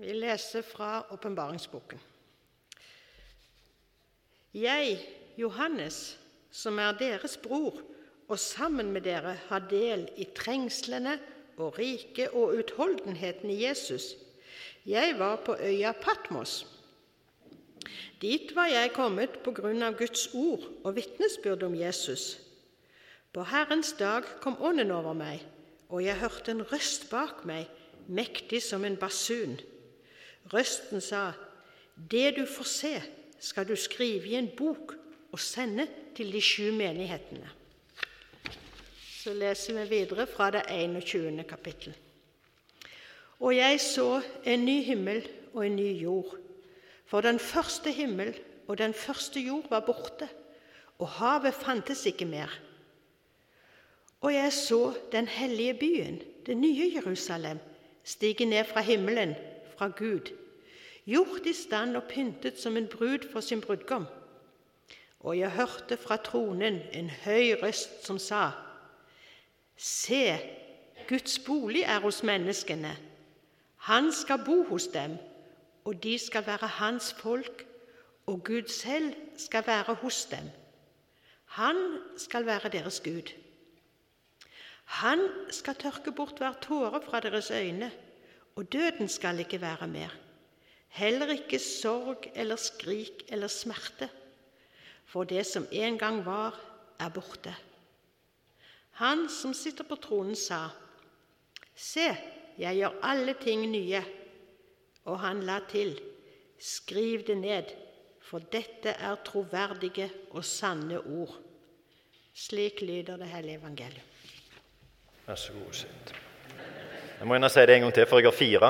Vi leser fra åpenbaringsboken. Jeg, Johannes, som er deres bror, og sammen med dere har del i trengslene og riket og utholdenheten i Jesus. Jeg var på øya Patmos. Dit var jeg kommet på grunn av Guds ord og vitnesbyrd om Jesus. På Herrens dag kom Ånden over meg, og jeg hørte en røst bak meg, mektig som en basun. Røsten sa, Det du får se, skal du skrive i en bok og sende til de sju menighetene. Så leser vi videre fra det 21. kapittel. Og jeg så en ny himmel og en ny jord. For den første himmel og den første jord var borte, og havet fantes ikke mer. Og jeg så den hellige byen, det nye Jerusalem, stige ned fra himmelen, fra Gud, gjort i stand og pyntet som en brud for sin brudgom. Og jeg hørte fra tronen en høy røst som sa:" Se, Guds bolig er hos menneskene. Han skal bo hos dem, og de skal være hans folk, og Gud selv skal være hos dem. Han skal være deres Gud. Han skal tørke bort hver tåre fra deres øyne, og døden skal ikke være mer. Heller ikke sorg eller skrik eller smerte, for det som en gang var, er borte. Han som sitter på tronen, sa, Se, jeg gjør alle ting nye. Og han la til, Skriv det ned, for dette er troverdige og sanne ord. Slik lyder det hellige evangeliet. Vær så god, sitt. Jeg må gjerne si det en gang til, for jeg har fire.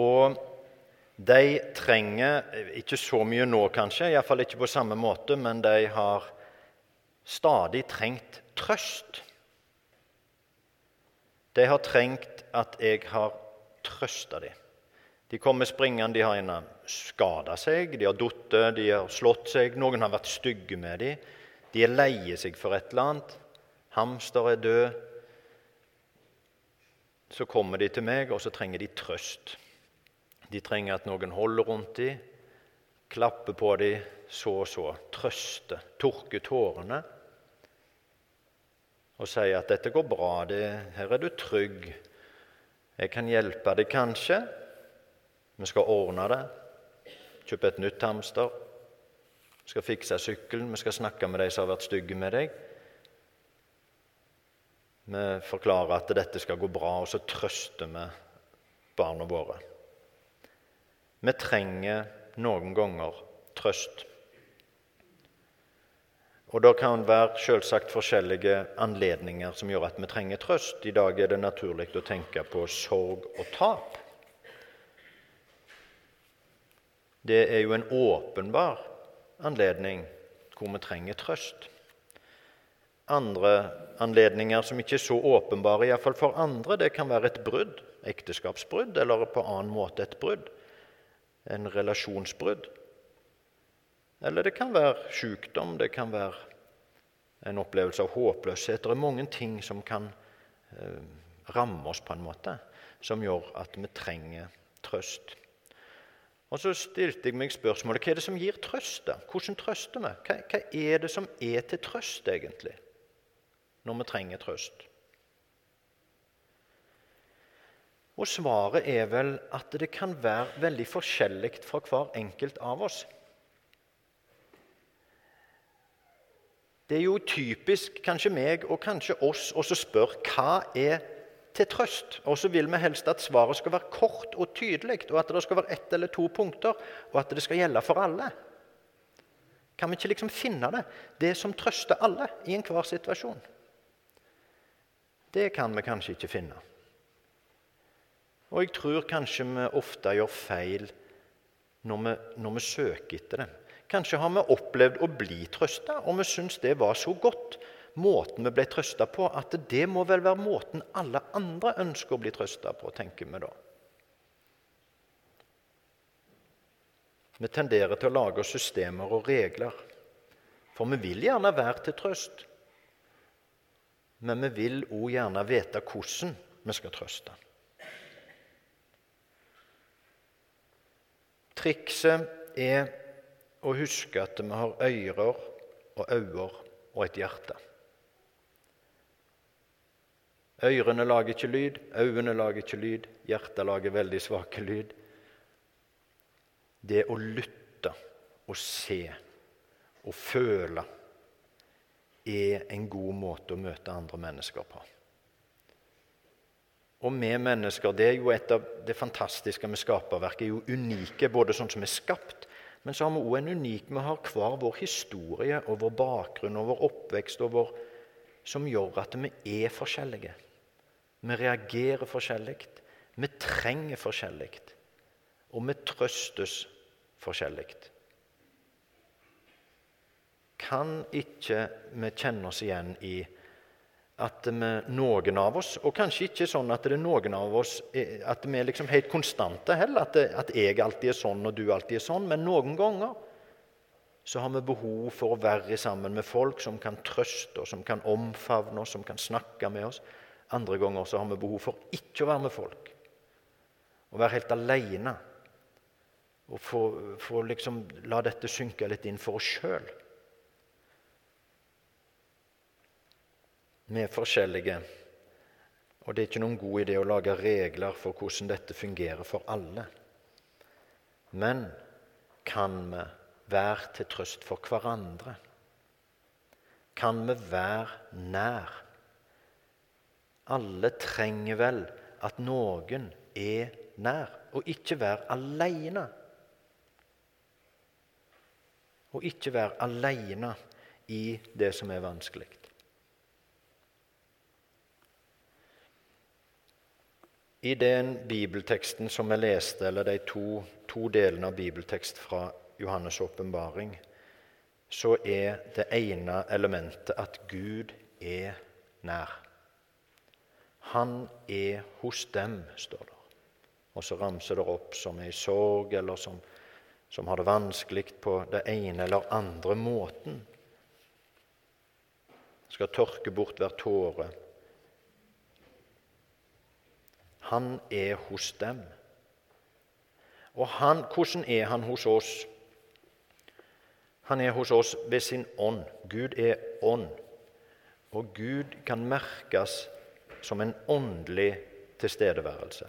Og de trenger ikke så mye nå, kanskje, iallfall ikke på samme måte, men de har stadig trengt trøst. De har trengt at jeg har trøsta dem. De kommer springende, de har gjerne skada seg, de har falt, de har slått seg, noen har vært stygge med dem. De er leie seg for et eller annet. Hamster er død. Så kommer de til meg, og så trenger de trøst. De trenger at noen holder rundt dem, klapper på dem, så og så, trøster, tørker tårene og sier at 'dette går bra, det, her er du trygg', 'jeg kan hjelpe deg kanskje', 'vi skal ordne det', 'kjøpe et nytt hamster', 'vi skal fikse sykkelen', 'vi skal snakke med de som har vært stygge med deg'. Vi forklarer at dette skal gå bra, og så trøster vi barna våre. Vi trenger noen ganger trøst. Og Det kan være selvsagt forskjellige anledninger som gjør at vi trenger trøst. I dag er det naturlig å tenke på sorg og tap. Det er jo en åpenbar anledning hvor vi trenger trøst. Andre anledninger som ikke er så åpenbare, iallfall for andre, det kan være et brudd, ekteskapsbrudd, eller på annen måte et brudd, en relasjonsbrudd. Eller det kan være sykdom, det kan være en opplevelse av håpløshet. Det er mange ting som kan eh, ramme oss på en måte, som gjør at vi trenger trøst. Og Så stilte jeg meg spørsmålet hva er det som gir trøst. da? Hvordan trøster vi? Hva, hva er det som er til trøst, egentlig, når vi trenger trøst? Og Svaret er vel at det kan være veldig forskjellig fra hver enkelt av oss. Det er jo typisk kanskje meg og kanskje oss å spørre hva er til trøst. Og så vil vi helst at svaret skal være kort og tydelig, og at det skal være ett eller to punkter, og at det skal gjelde for alle. Kan vi ikke liksom finne det? Det som trøster alle i enhver situasjon. Det kan vi kanskje ikke finne. Og jeg tror kanskje vi ofte gjør feil når vi, når vi søker etter det. Kanskje har vi opplevd å bli trøsta, og vi syns det var så godt, måten vi ble trøsta på, at det må vel være måten alle andre ønsker å bli trøsta på, tenker vi da. Vi tenderer til å lage systemer og regler, for vi vil gjerne være til trøst. Men vi vil òg gjerne vite hvordan vi skal trøste. Trikset er å huske at vi har ører og øyne og et hjerte. Ørene lager ikke lyd, øynene lager ikke lyd, hjertet lager veldig svake lyd. Det å lytte og se og føle er en god måte å møte andre mennesker på. Og vi mennesker, det er jo et av det fantastiske med skaperverket, er jo unike, både sånn som vi er skapt, men så har vi òg en unik Vi har hver vår historie og vår bakgrunn og vår oppvekst og vår, som gjør at vi er forskjellige. Vi reagerer forskjellig. Vi trenger forskjellig. Og vi trøstes forskjellig. Kan ikke vi kjenne oss igjen i at vi, noen av oss Og kanskje ikke sånn at det er noen av oss at vi er liksom helt konstante heller, at, det, at jeg alltid er sånn og du alltid er sånn, men noen ganger så har vi behov for å være sammen med folk som kan trøste oss, som kan omfavne oss, som kan snakke med oss. Andre ganger så har vi behov for ikke å være med folk. Å være helt alene. Og få, få liksom la dette synke litt inn for oss sjøl. Vi er forskjellige, og det er ikke noen god idé å lage regler for hvordan dette fungerer for alle. Men kan vi være til trøst for hverandre? Kan vi være nær? Alle trenger vel at noen er nær, og ikke være aleine. Og ikke være aleine i det som er vanskelig. I den bibelteksten som jeg leste, eller de to, to delene av bibeltekst fra Johannes' åpenbaring, så er det ene elementet at Gud er nær. Han er hos dem, står det. Og så ramser det opp som er i sorg, eller som, som har det vanskelig på det ene eller andre måten. Skal tørke bort hver tåre han er hos dem. Og han, hvordan er han hos oss? Han er hos oss ved sin ånd. Gud er ånd. Og Gud kan merkes som en åndelig tilstedeværelse.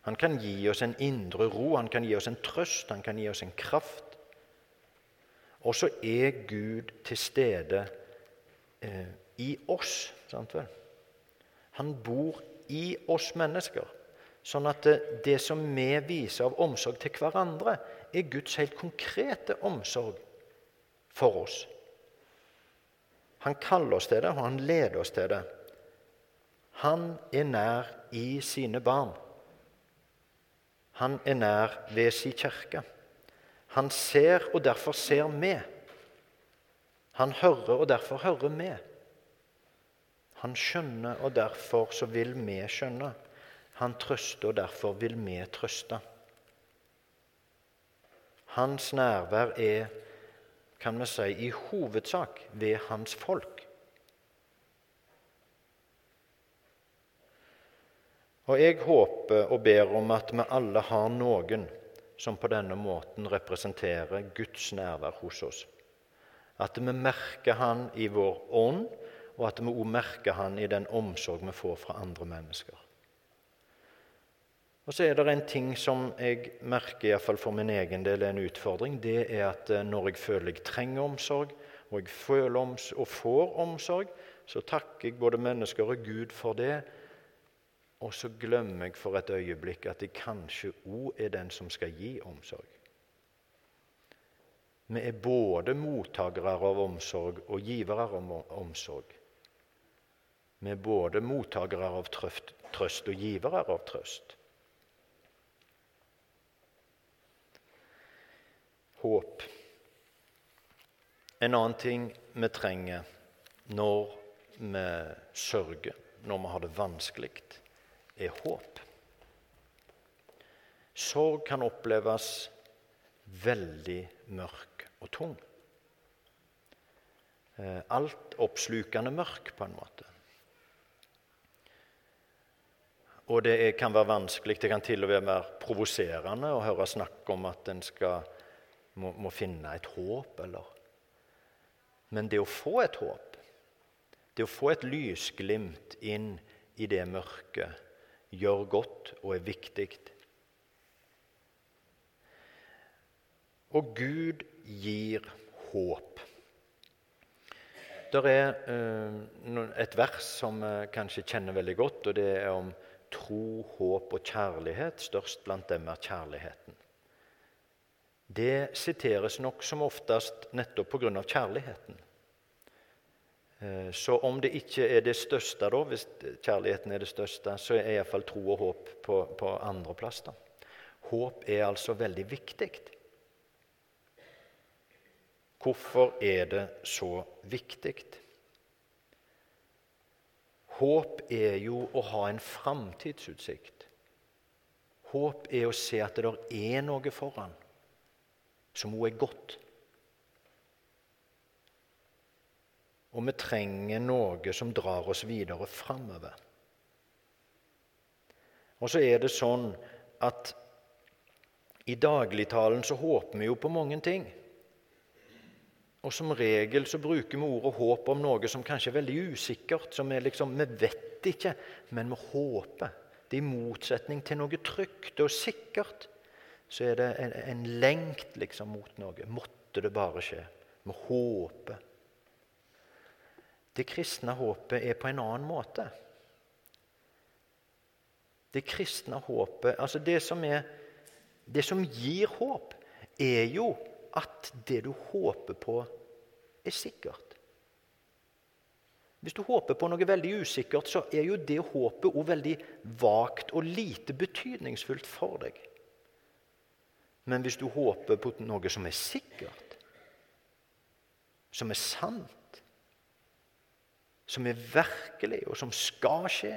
Han kan gi oss en indre ro, han kan gi oss en trøst, han kan gi oss en kraft. Og så er Gud til stede eh, i oss. Sant vel? Han bor i oss mennesker. Sånn at det, som vi viser av omsorg til hverandre, er Guds helt konkrete omsorg for oss. Han kaller oss til det, og han leder oss til det. Han er nær i sine barn. Han er nær ved sin kirke. Han ser, og derfor ser vi. Han hører, og derfor hører vi. Han skjønner, og derfor så vil vi skjønne. Han trøster, og derfor vil vi trøste. Hans nærvær er, kan vi si, i hovedsak ved hans folk. Og jeg håper og ber om at vi alle har noen som på denne måten representerer Guds nærvær hos oss. At vi merker Han i vår ånd, og at vi òg merker Han i den omsorg vi får fra andre mennesker. Og Så er det en ting som jeg merker iallfall for min egen del er en utfordring. Det er at eh, når jeg føler jeg trenger omsorg, og jeg føler oms og får omsorg, så takker jeg både mennesker og Gud for det. Og så glemmer jeg for et øyeblikk at jeg kanskje òg er den som skal gi omsorg. Vi er både mottakere av omsorg og givere av omsorg. Vi er både mottakere av trøst, trøst og givere av trøst. Håp. En annen ting vi trenger når vi sørger, når vi har det vanskelig, er håp. Sorg kan oppleves veldig mørk og tung. Alt Altoppslukende mørk, på en måte. Og det er, kan være vanskelig, det kan til og med være provoserende å høre snakk om at en skal, må, må, finne et håp, eller Men det å få et håp, det å få et lysglimt inn i det mørket, gjør godt og er viktig. Og Gud gir håp. Det er eh, et vers som vi kanskje kjenner veldig godt, og det er om tro, håp og kjærlighet. Størst blant dem er kjærligheten. Det siteres nok som oftest nettopp pga. kjærligheten. Eh, så om det ikke er det største, da, hvis kjærligheten er det største, så er iallfall tro og håp på, på andreplass. Håp er altså veldig viktig. Hvorfor er det så viktig? Håp er jo å ha en framtidsutsikt. Håp er å se at det er noe foran som også er godt. Og vi trenger noe som drar oss videre framover. Og så er det sånn at i dagligtalen så håper vi jo på mange ting. Og som regel så bruker vi ordet håp om noe som kanskje er veldig usikkert. som er liksom, Vi vet ikke, men vi håper. Det er i motsetning til noe trygt og sikkert. Så er det en, en lengt liksom mot noe. Måtte det bare skje. Vi håper. Det kristne håpet er på en annen måte. Det kristne håpet Altså, det som, er, det som gir håp, er jo at det du håper på, er sikkert. Hvis du håper på noe veldig usikkert, så er jo det håpet òg veldig vagt og lite betydningsfullt for deg. Men hvis du håper på noe som er sikkert, som er sant, som er virkelig, og som skal skje,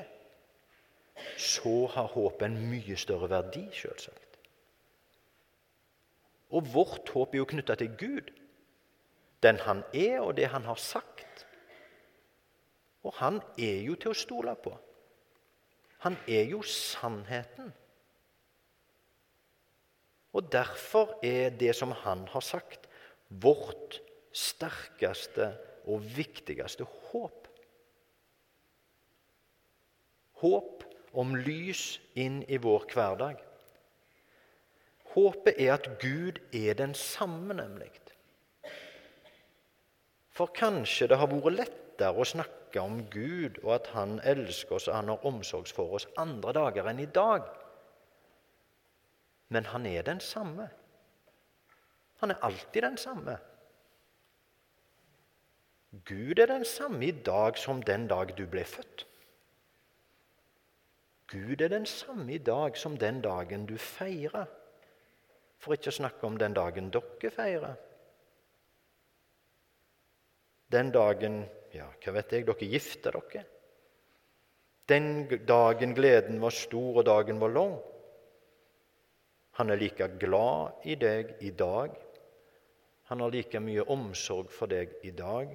så har håpet en mye større verdi, selvsagt. Og vårt håp er jo knytta til Gud, den han er, og det han har sagt. Og han er jo til å stole på. Han er jo sannheten. Og derfor er det som han har sagt, vårt sterkeste og viktigste håp. Håp om lys inn i vår hverdag. Håpet er at Gud er den samme, nemlig. For kanskje det har vært lettere å snakke om Gud og at Han elsker oss og Han har omsorg for oss andre dager enn i dag. Men Han er den samme. Han er alltid den samme. Gud er den samme i dag som den dag du ble født. Gud er den samme i dag som den dagen du feirer. For ikke å snakke om den dagen dere feirer. Den dagen ja, hva vet jeg, dere gifter dere. Den dagen gleden var stor og dagen var lang. Han er like glad i deg i dag. Han har like mye omsorg for deg i dag.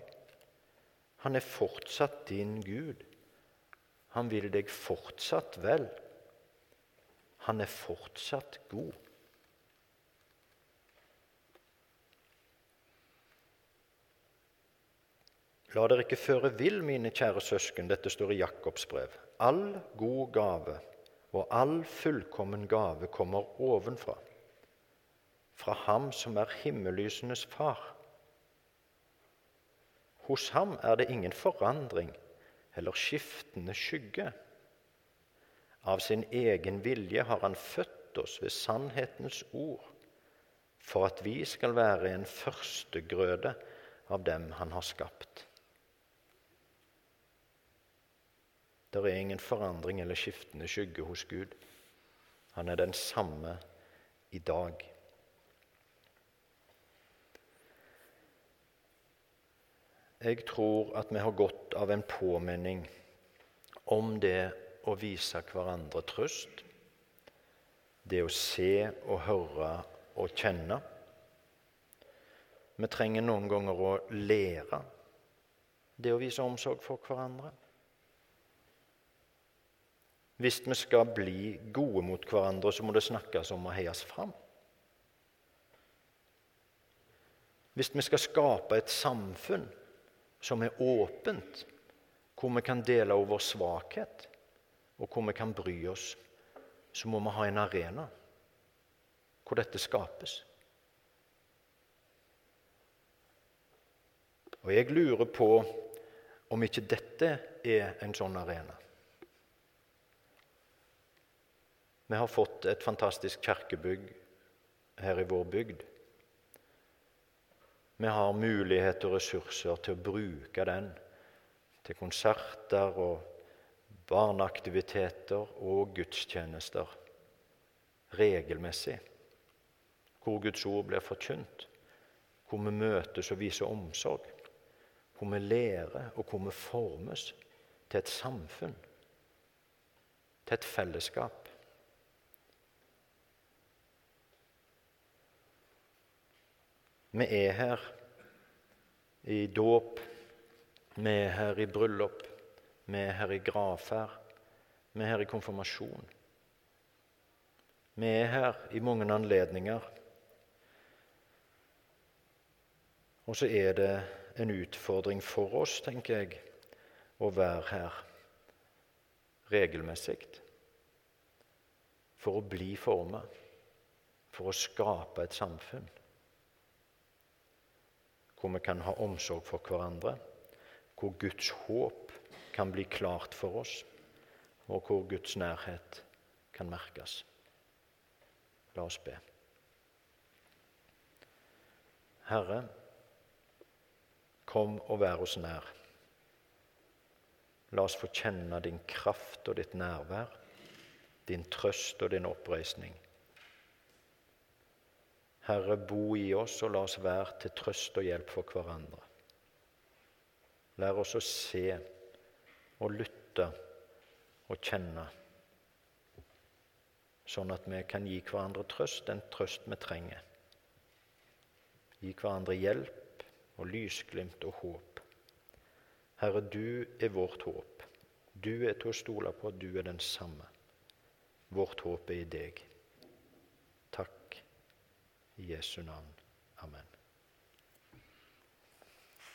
Han er fortsatt din Gud. Han vil deg fortsatt vel. Han er fortsatt god. La dere ikke føre vill, mine kjære søsken, dette står i Jakobs brev. All god gave og all fullkommen gave kommer ovenfra, fra Ham som er himmellysenes far. Hos ham er det ingen forandring eller skiftende skygge. Av sin egen vilje har Han født oss ved sannhetens ord, for at vi skal være en førstegrøde av dem Han har skapt. Det er ingen forandring eller skiftende skygge hos Gud. Han er den samme i dag. Jeg tror at vi har godt av en påminning om det å vise hverandre trøst, det å se og høre og kjenne. Vi trenger noen ganger å lære det å vise omsorg for hverandre. Hvis vi skal bli gode mot hverandre, så må det snakkes om å heies fram. Hvis vi skal skape et samfunn som er åpent, hvor vi kan dele over svakhet, og hvor vi kan bry oss, så må vi ha en arena hvor dette skapes. Og jeg lurer på om ikke dette er en sånn arena. Vi har fått et fantastisk kirkebygg her i vår bygd. Vi har mulighet og ressurser til å bruke den til konserter og barneaktiviteter og gudstjenester regelmessig, hvor Guds ord blir forkynt, hvor vi møtes og viser omsorg hvor vi lærer, og hvor vi formes til et samfunn, til et fellesskap. Vi er her i dåp, vi er her i bryllup, vi er her i gravferd, vi er her i konfirmasjon. Vi er her i mange anledninger. Og så er det en utfordring for oss, tenker jeg, å være her regelmessig. For å bli forma, for å skape et samfunn hvor vi kan ha omsorg for hverandre, hvor Guds håp kan bli klart for oss, og hvor Guds nærhet kan merkes. La oss be. Herre, Kom og vær oss nær. La oss få kjenne din kraft og ditt nærvær, din trøst og din oppreisning. Herre, bo i oss, og la oss være til trøst og hjelp for hverandre. Lær oss å se og lytte og kjenne, sånn at vi kan gi hverandre trøst, den trøst vi trenger. Gi hverandre hjelp og lysglimt og håp. Herre, du er vårt håp. Du er til å stole på, du er den samme. Vårt håp er i deg. I Jesu navn. Amen.